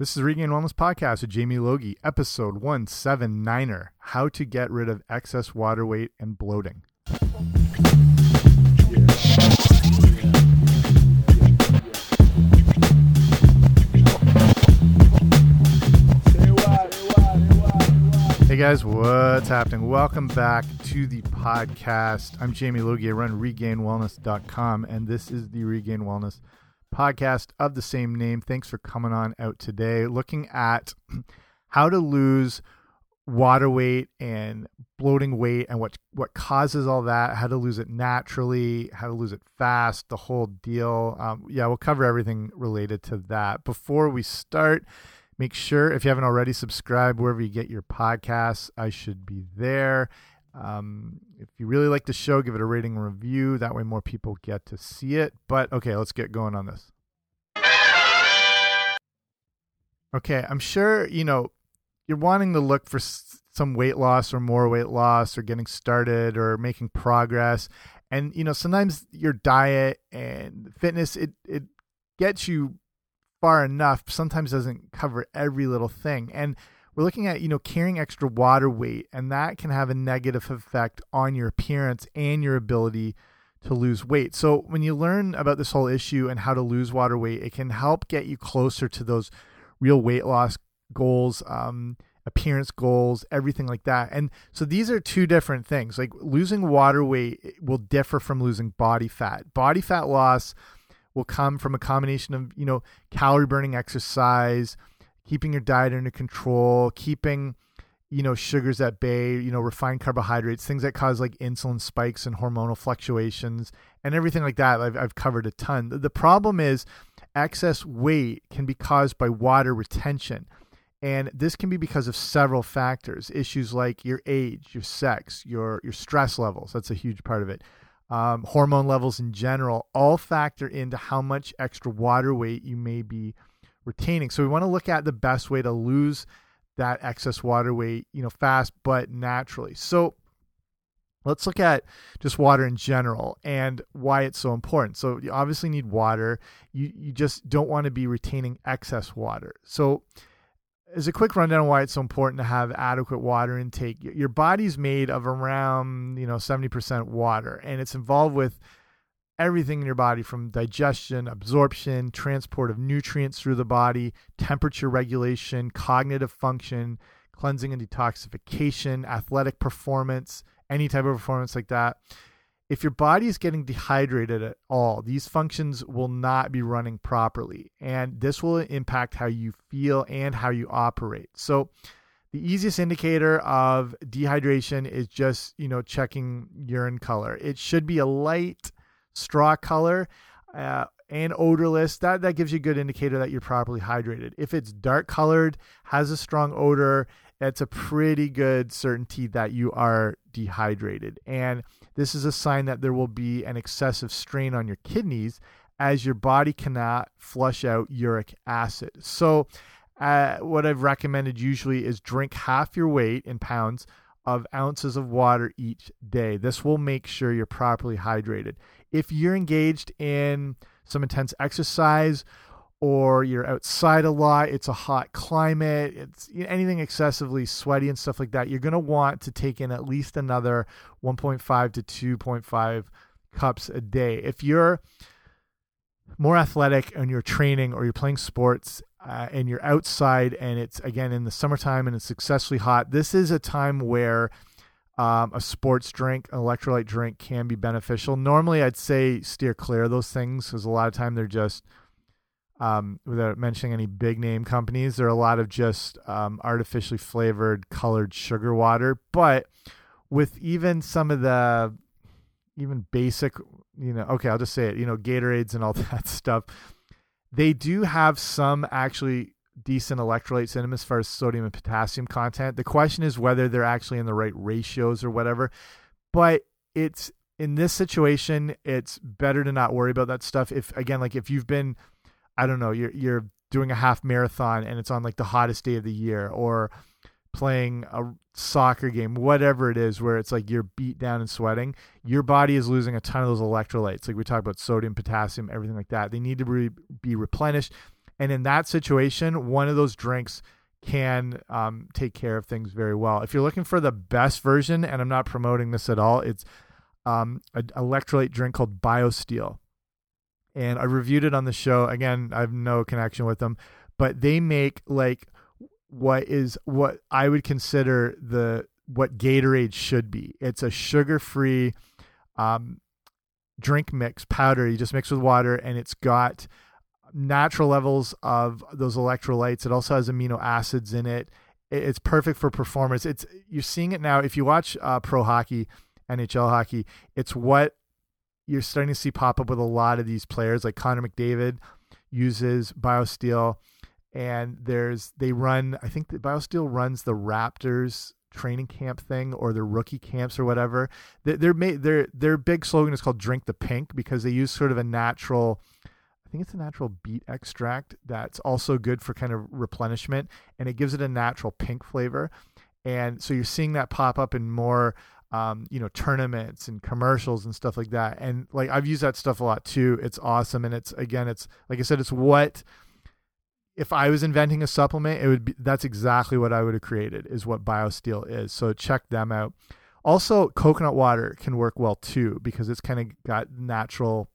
This is Regained Wellness Podcast with Jamie Logie, episode 179er How to Get Rid of Excess Water Weight and Bloating. Hey guys, what's happening? Welcome back to the podcast. I'm Jamie Logie. I run regainedwellness.com, and this is the Regained Wellness podcast of the same name. Thanks for coming on out today, looking at how to lose water weight and bloating weight and what what causes all that how to lose it naturally how to lose it fast the whole deal. Um, yeah we'll cover everything related to that. Before we start make sure if you haven't already subscribe wherever you get your podcasts. I should be there um, if you really like the show, give it a rating and review. That way, more people get to see it. But okay, let's get going on this. Okay, I'm sure you know you're wanting to look for some weight loss or more weight loss or getting started or making progress. And you know, sometimes your diet and fitness it it gets you far enough, sometimes doesn't cover every little thing. And we're looking at you know carrying extra water weight and that can have a negative effect on your appearance and your ability to lose weight. So when you learn about this whole issue and how to lose water weight it can help get you closer to those real weight loss goals um, appearance goals everything like that. And so these are two different things. Like losing water weight will differ from losing body fat. Body fat loss will come from a combination of you know calorie burning exercise keeping your diet under control, keeping you know sugars at bay, you know refined carbohydrates, things that cause like insulin spikes and hormonal fluctuations and everything like that. I've I've covered a ton. The problem is excess weight can be caused by water retention. And this can be because of several factors, issues like your age, your sex, your your stress levels. That's a huge part of it. Um, hormone levels in general all factor into how much extra water weight you may be retaining. So we want to look at the best way to lose that excess water weight, you know, fast but naturally. So let's look at just water in general and why it's so important. So you obviously need water. You you just don't want to be retaining excess water. So as a quick rundown on why it's so important to have adequate water intake, your body's made of around, you know, 70% water and it's involved with everything in your body from digestion, absorption, transport of nutrients through the body, temperature regulation, cognitive function, cleansing and detoxification, athletic performance, any type of performance like that. If your body is getting dehydrated at all, these functions will not be running properly. And this will impact how you feel and how you operate. So, the easiest indicator of dehydration is just, you know, checking urine color. It should be a light straw color uh, and odorless, that, that gives you a good indicator that you're properly hydrated. If it's dark colored, has a strong odor, it's a pretty good certainty that you are dehydrated. And this is a sign that there will be an excessive strain on your kidneys as your body cannot flush out uric acid. So, uh, what I've recommended usually is drink half your weight in pounds of ounces of water each day. This will make sure you're properly hydrated if you're engaged in some intense exercise or you're outside a lot, it's a hot climate, it's anything excessively sweaty and stuff like that, you're going to want to take in at least another 1.5 to 2.5 cups a day. If you're more athletic and you're training or you're playing sports uh, and you're outside and it's again in the summertime and it's successfully hot, this is a time where um, a sports drink, an electrolyte drink can be beneficial. Normally, I'd say steer clear of those things because a lot of time they're just, um, without mentioning any big name companies, there are a lot of just um, artificially flavored colored sugar water. But with even some of the even basic, you know, okay, I'll just say it, you know, Gatorades and all that stuff, they do have some actually decent electrolytes in them as far as sodium and potassium content. The question is whether they're actually in the right ratios or whatever. But it's in this situation, it's better to not worry about that stuff. If again, like if you've been, I don't know, you're you're doing a half marathon and it's on like the hottest day of the year, or playing a soccer game, whatever it is, where it's like you're beat down and sweating, your body is losing a ton of those electrolytes. Like we talk about sodium, potassium, everything like that. They need to be, be replenished And in that situation, one of those drinks can um, take care of things very well. If you're looking for the best version, and I'm not promoting this at all, it's um, an electrolyte drink called BioSteel. And I reviewed it on the show. Again, I have no connection with them, but they make like what is what I would consider the what Gatorade should be. It's a sugar-free um, drink mix powder. You just mix with water, and it's got natural levels of those electrolytes. It also has amino acids in it. It's perfect for performance. It's you're seeing it now. If you watch uh, pro hockey, NHL hockey, it's what you're starting to see pop up with a lot of these players. Like Connor McDavid uses BioSteel, and there's they run. I think the BioSteel runs the Raptors training camp thing or their rookie camps or whatever. Their their their big slogan is called "Drink the Pink" because they use sort of a natural I think it's a natural beet extract that's also good for kind of replenishment and it gives it a natural pink flavor. And so you're seeing that pop up in more um, you know, tournaments and commercials and stuff like that. And like I've used that stuff a lot too. It's awesome. And it's again, it's like I said, it's what if I was inventing a supplement, it would be that's exactly what I would have created is what BioSteel is. So check them out. Also, coconut water can work well too because it's kind of got natural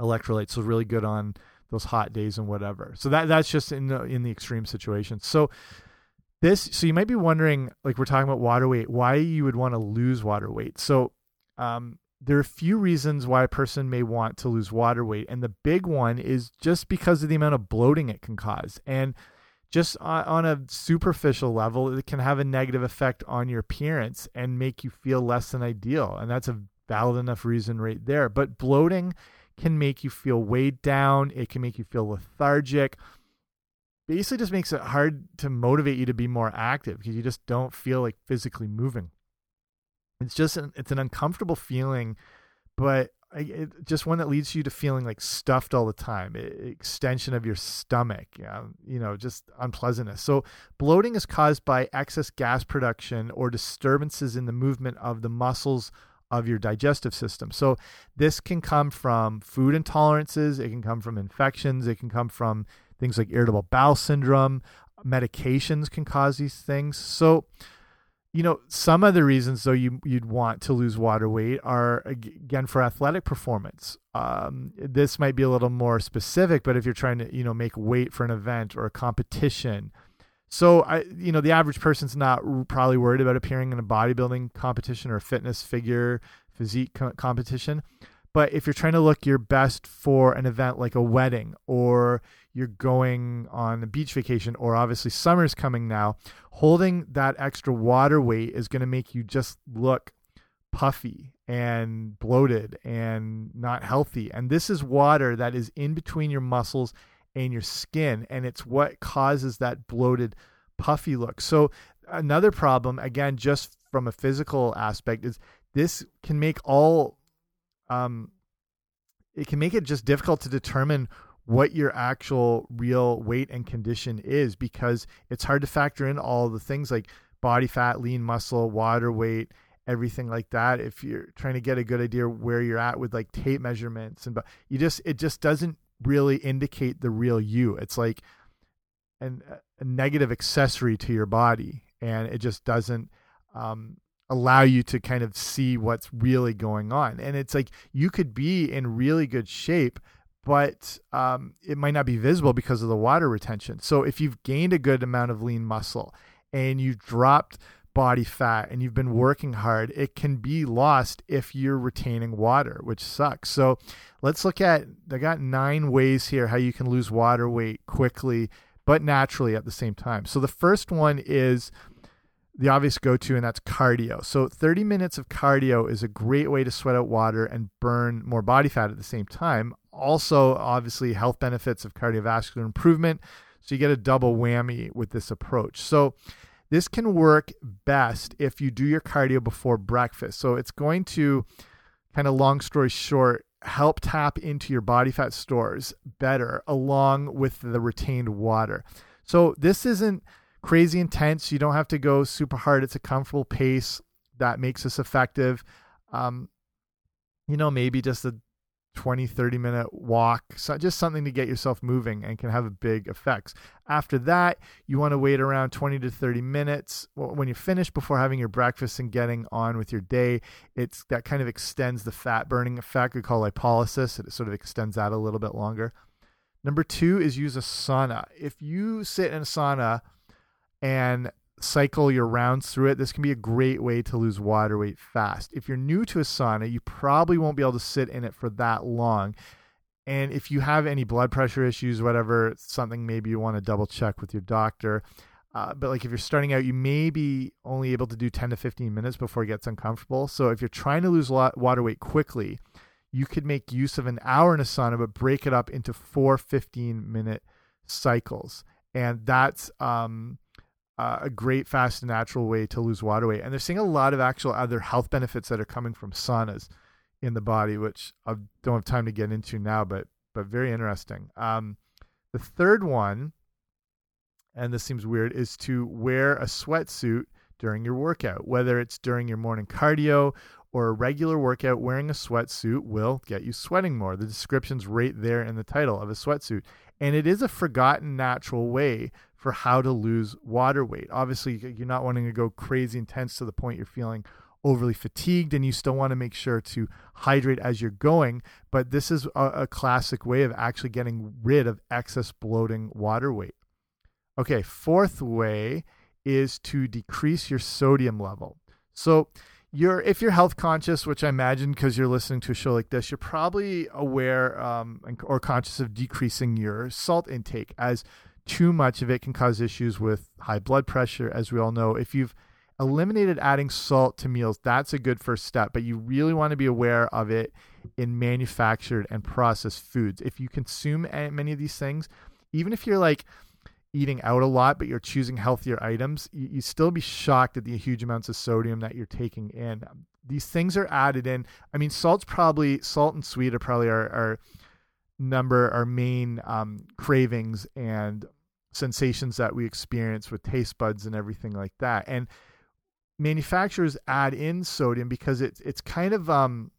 electrolytes, so really good on those hot days and whatever. So that that's just in the in the extreme situation. So this so you might be wondering like we're talking about water weight, why you would want to lose water weight. So um there are a few reasons why a person may want to lose water weight and the big one is just because of the amount of bloating it can cause. And just on, a superficial level, it can have a negative effect on your appearance and make you feel less than ideal. And that's a valid enough reason right there. But bloating can make you feel weighed down. It can make you feel lethargic. Basically, just makes it hard to motivate you to be more active because you just don't feel like physically moving. It's just an, it's an uncomfortable feeling, but it, just one that leads you to feeling like stuffed all the time. It, extension of your stomach, um, you know, just unpleasantness. So bloating is caused by excess gas production or disturbances in the movement of the muscles of your digestive system. So this can come from food intolerances, it can come from infections, it can come from things like irritable bowel syndrome, medications can cause these things. So you know, some of the reasons though you you'd want to lose water weight are again for athletic performance. Um, this might be a little more specific, but if you're trying to you know make weight for an event or a competition, so I, you know, the average person's not probably worried about appearing in a bodybuilding competition or fitness figure physique co competition. But if you're trying to look your best for an event like a wedding or you're going on a beach vacation or obviously summer's coming now, holding that extra water weight is going to make you just look puffy and bloated and not healthy. And this is water that is in between your muscles and your skin and it's what causes that bloated puffy look so another problem again just from a physical aspect is this can make all um it can make it just difficult to determine what your actual real weight and condition is because it's hard to factor in all the things like body fat lean muscle water weight everything like that if you're trying to get a good idea where you're at with like tape measurements and but you just it just doesn't really indicate the real you. It's like an, a negative accessory to your body, and it just doesn't um, allow you to kind of see what's really going on. And it's like you could be in really good shape, but um, it might not be visible because of the water retention. So if you've gained a good amount of lean muscle and you've dropped body fat and you've been working hard, it can be lost if you're retaining water, which sucks. So let's look at, I got nine ways here how you can lose water weight quickly, but naturally at the same time. So the first one is the obvious go to, and that's cardio. So 30 minutes of cardio is a great way to sweat out water and burn more body fat at the same time. Also, obviously, health benefits of cardiovascular improvement. So you get a double whammy with this approach. So this can work best if you do your cardio before breakfast. So it's going to kind of long story short help tap into your body fat stores better along with the retained water. So this isn't crazy intense. You don't have to go super hard. It's a comfortable pace that makes this effective. Um, you know, maybe just a 20, 30 minute walk, so just something to get yourself moving and can have a big effects. After that, you want to wait around 20 to 30 minutes when you finish before having your breakfast and getting on with your day. It's that kind of extends the fat burning effect we call lipolysis. It sort of extends that a little bit longer. Number two is use a sauna. If you sit in a sauna and cycle your rounds through it, this can be a great way to lose water weight fast. If you're new to a sauna, you probably won't be able to sit in it for that long. And if you have any blood pressure issues, whatever, something maybe you want to double check with your doctor. Uh, but like if you're starting out, you may be only able to do 10 to 15 minutes before it gets uncomfortable. So if you're trying to lose a lot water weight quickly, you could make use of an hour in a sauna, but break it up into four 15 minute cycles. And that's, um, uh, a great, fast, and natural way to lose water weight. And they're seeing a lot of actual other health benefits that are coming from saunas in the body, which I don't have time to get into now, but but very interesting. Um, the third one, and this seems weird, is to wear a sweatsuit during your workout, whether it's during your morning cardio or a regular workout. Wearing a sweatsuit will get you sweating more. The description's right there in the title of a sweatsuit, and it is a forgotten natural way for how to lose water weight. Obviously, you're not wanting to go crazy intense to the point you're feeling overly fatigued and you still want to make sure to hydrate as you're going. But this is a, a classic way of actually getting rid of excess bloating water weight. Okay, fourth way is to decrease your sodium level. So, you're if you're health conscious, which I imagine because you're listening to a show like this, you're probably aware um, or conscious of decreasing your salt intake as too much of it can cause issues with high blood pressure, as we all know. If you've eliminated adding salt to meals, that's a good first step, but you really want to be aware of it in manufactured and processed foods. If you consume many of these things, even if you're like eating out a lot, but you're choosing healthier items, you, you still be shocked at the huge amounts of sodium that you're taking in. These things are added in. I mean, salt's probably, salt and sweet are probably our, our number, our main um, cravings and sensations that we experience with taste buds and everything like that. And manufacturers add in sodium because it's it's kind of um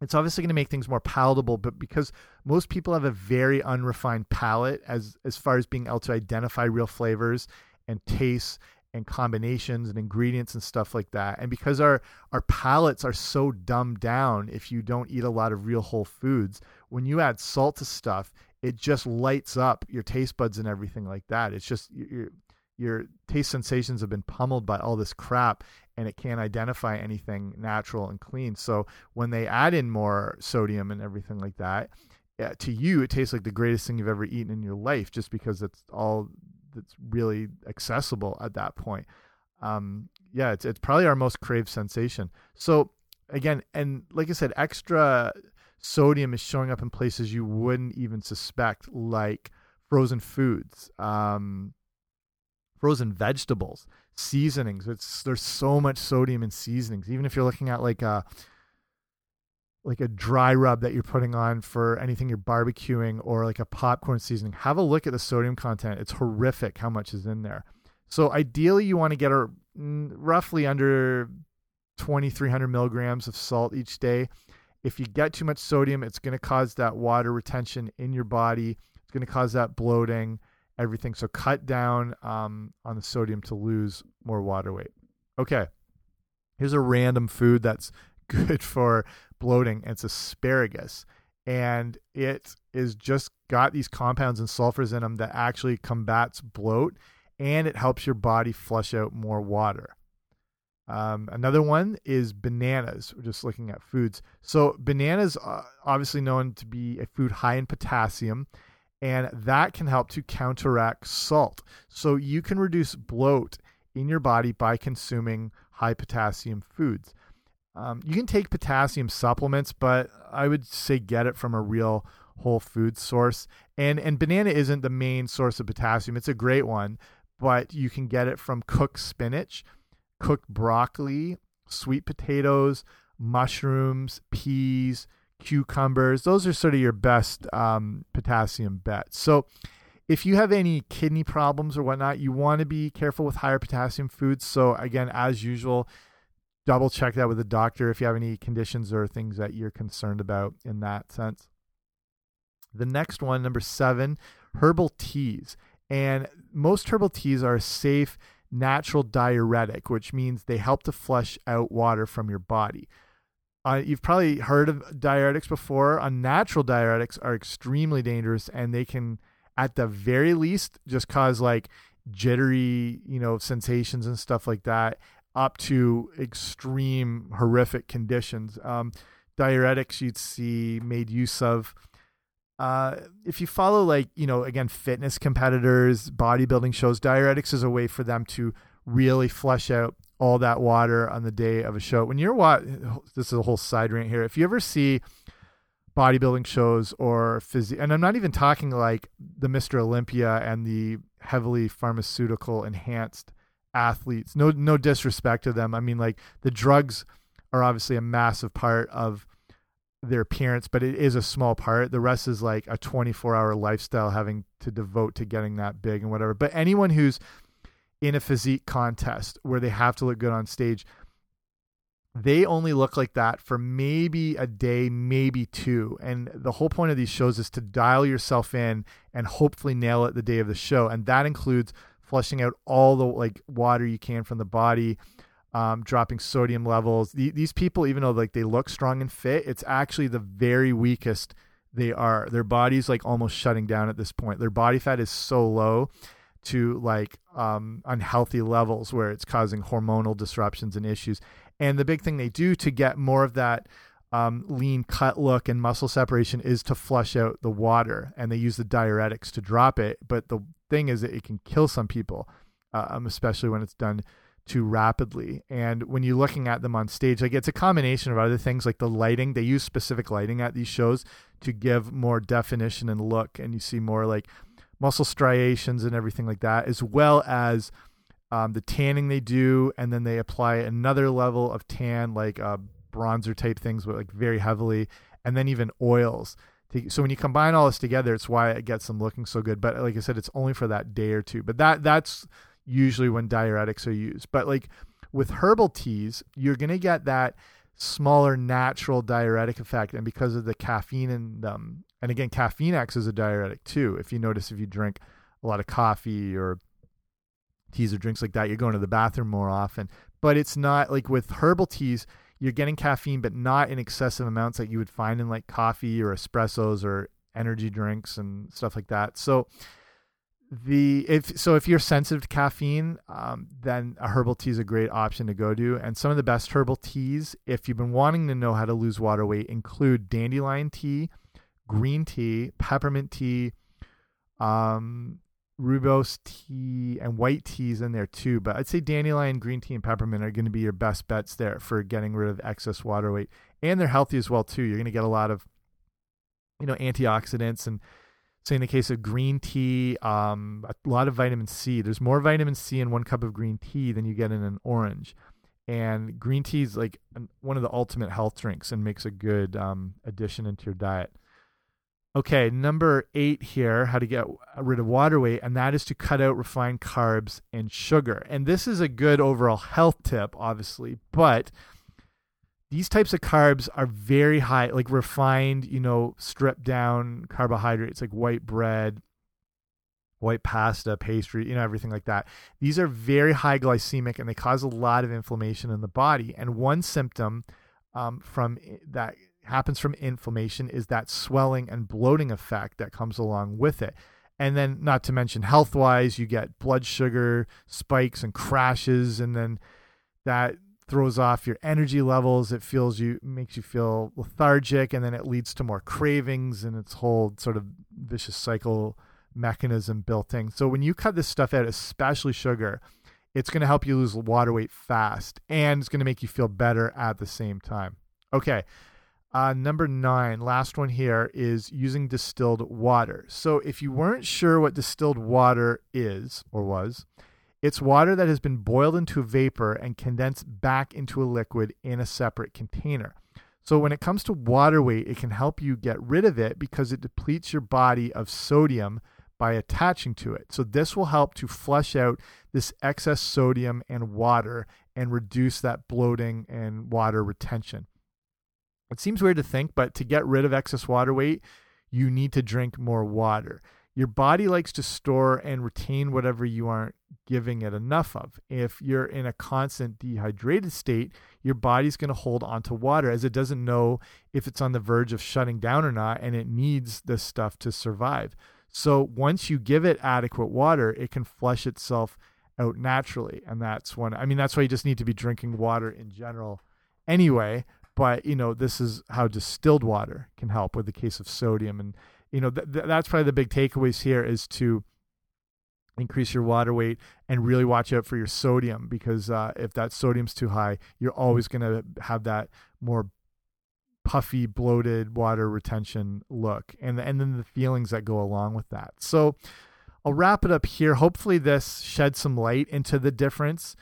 it's obviously going to make things more palatable, but because most people have a very unrefined palate as as far as being able to identify real flavors and tastes and combinations and ingredients and stuff like that. And because our our palates are so dumbed down if you don't eat a lot of real whole foods, when you add salt to stuff, it just lights up your taste buds and everything like that. It's just your your taste sensations have been pummeled by all this crap and it can't identify anything natural and clean. So when they add in more sodium and everything like that, yeah, to you it tastes like the greatest thing you've ever eaten in your life just because it's all that's really accessible at that point. Um, yeah, it's it's probably our most craved sensation. So again, and like I said, extra sodium is showing up in places you wouldn't even suspect, like frozen foods, um, frozen vegetables, seasonings. It's there's so much sodium in seasonings. Even if you're looking at like a like a dry rub that you're putting on for anything you're barbecuing or like a popcorn seasoning, have a look at the sodium content. It's horrific how much is in there. So ideally, you want to get a roughly under 2,300 milligrams of salt each day. If you get too much sodium, it's going to cause that water retention in your body. It's going to cause that bloating, everything. So cut down um, on the sodium to lose more water weight. Okay. Here's a random food that's good for bloating. It's asparagus. And it is just got these compounds and sulfurs in them that actually combats bloat and it helps your body flush out more water. Um, another one is bananas. We're just looking at foods. So bananas, uh, obviously known to be a food high in potassium, and that can help to counteract salt. So you can reduce bloat in your body by consuming high potassium foods. Um, you can take potassium supplements, but I would say get it from a real whole food source. And and banana isn't the main source of potassium. It's a great one, but you can get it from cooked spinach cooked broccoli, sweet potatoes, mushrooms, peas, cucumbers. Those are sort of your best um, potassium bets. So, if you have any kidney problems or whatnot, you want to be careful with higher potassium foods. So, again, as usual, double check that with a doctor if you have any conditions or things that you're concerned about in that sense. The next one, number seven, herbal teas. And most herbal teas are safe, natural diuretic, which means they help to flush out water from your body. Uh, you've probably heard of diuretics before. Unnatural diuretics are extremely dangerous and they can, at the very least, just cause like jittery, you know, sensations and stuff like that, up to extreme horrific conditions. Um, diuretics you'd see made use of uh, if you follow like you know again fitness competitors bodybuilding shows diuretics is a way for them to really flush out all that water on the day of a show. When you're what this is a whole side rant here. If you ever see bodybuilding shows or physio and i'm not even talking like the mr olympia and the heavily pharmaceutical enhanced athletes no no disrespect to them. I mean like the drugs are obviously a massive part of their appearance, but it is a small part. The rest is like a 24 hour lifestyle having to devote to getting that big and whatever. But anyone who's in a physique contest where they have to look good on stage, they only look like that for maybe a day, maybe two. And the whole point of these shows is to dial yourself in and hopefully nail it the day of the show. And that includes flushing out all the like water you can from the body um, dropping sodium levels. The, these people, even though like they look strong and fit, it's actually the very weakest they are. Their body's like almost shutting down at this point. Their body fat is so low to like um, unhealthy levels where it's causing hormonal disruptions and issues. And the big thing they do to get more of that um, lean cut look and muscle separation is to flush out the water, and they use the diuretics to drop it. But the thing is that it can kill some people, um, especially when it's done too rapidly. And when you're looking at them on stage, like it's a combination of other things like the lighting. They use specific lighting at these shows to give more definition and look, and you see more like muscle striations and everything like that, as well as um, the tanning they do, and then they apply another level of tan, like uh, bronzer type things, but like very heavily, and then even oils. So when you combine all this together, it's why it gets them looking so good. But like I said, it's only for that day or two. But that that's usually when diuretics are used. But like with herbal teas, you're going to get that smaller natural diuretic effect. And because of the caffeine in them, and again, caffeine acts as a diuretic too. If you notice, if you drink a lot of coffee or teas or drinks like that, you're going to the bathroom more often. But it's not like with herbal teas, you're getting caffeine, but not in excessive amounts that you would find in like coffee or espressos or energy drinks and stuff like that. So the if so if you're sensitive to caffeine um, then a herbal tea is a great option to go to. And some of the best herbal teas if you've been wanting to know how to lose water weight include dandelion tea green tea peppermint tea um, rooibos tea and white teas in there too. But i'd say dandelion green tea and peppermint are going to be your best bets there for getting rid of excess water weight. And they're healthy as well too. You're going to get a lot of you know antioxidants and say in the case of green tea, um, a lot of vitamin C. There's more vitamin C in one cup of green tea than you get in an orange. And green tea is like one of the ultimate health drinks and makes a good um, addition into your diet. Okay, number eight here, how to get rid of water weight, and that is to cut out refined carbs and sugar. And this is a good overall health tip, obviously, but these types of carbs are very high, like refined, you know, stripped down carbohydrates like white bread, white pasta, pastry, you know, everything like that. These are very high glycemic and they cause a lot of inflammation in the body. And one symptom um, from that happens from inflammation is that swelling and bloating effect that comes along with it. And then, not to mention health wise, you get blood sugar spikes and crashes, and then that throws off your energy levels. It feels you makes you feel lethargic, and then it leads to more cravings and its whole sort of vicious cycle mechanism built in. So when you cut this stuff out, especially sugar, it's going to help you lose water weight fast, and it's going to make you feel better at the same time. Okay. Uh, number nine, last one here is using distilled water. So, if you weren't sure what distilled water is or was, it's water that has been boiled into a vapor and condensed back into a liquid in a separate container. So when it comes to water weight, it can help you get rid of it because it depletes your body of sodium by attaching to it. So this will help to flush out this excess sodium and water and reduce that bloating and water retention. It seems weird to think, but to get rid of excess water weight, you need to drink more water. Your body likes to store and retain whatever you aren't giving it enough of. If you're in a constant dehydrated state, your body's going to hold onto water as it doesn't know if it's on the verge of shutting down or not, and it needs this stuff to survive. So once you give it adequate water, it can flush itself out naturally. And that's when, I mean, that's why you just need to be drinking water in general anyway. But, you know, this is how distilled water can help with the case of sodium and you know, th th that's probably the big takeaways here is to increase your water weight and really watch out for your sodium because uh, if that sodium's too high, you're always going to have that more puffy, bloated water retention look, and and then the feelings that go along with that. So I'll wrap it up here. Hopefully, this sheds some light into the difference.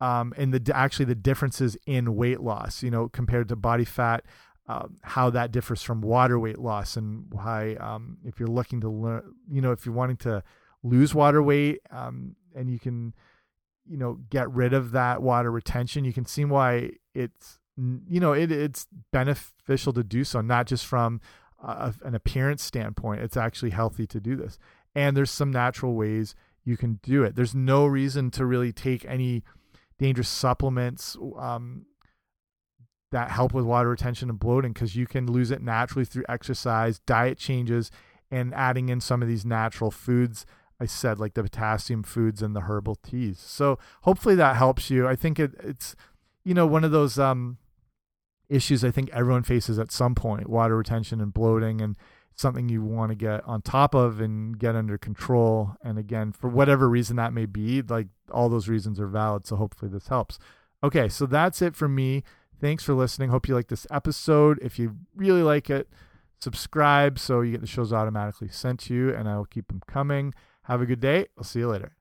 Um, and the actually the differences in weight loss, you know, compared to body fat, um, how that differs from water weight loss and why um, if you're looking to learn you know if you're wanting to lose water weight um, and you can you know get rid of that water retention you can see why it's you know it, it's beneficial to do so not just from an appearance standpoint. It's actually healthy to do this. And there's some natural ways you can do it. There's no reason to really take any dangerous supplements um, that help with water retention and bloating because you can lose it naturally through exercise, diet changes, and adding in some of these natural foods. I said like the potassium foods and the herbal teas. So hopefully that helps you. I think it, it's you know one of those um, issues I think everyone faces at some point: water retention and bloating, and something you want to get on top of and get under control. And again, for whatever reason that may be, like all those reasons are valid. So hopefully this helps. Okay, so that's it for me. Thanks for listening. Hope you like this episode. If you really like it, subscribe so you get the shows automatically sent to you, and I will keep them coming. Have a good day. I'll see you later.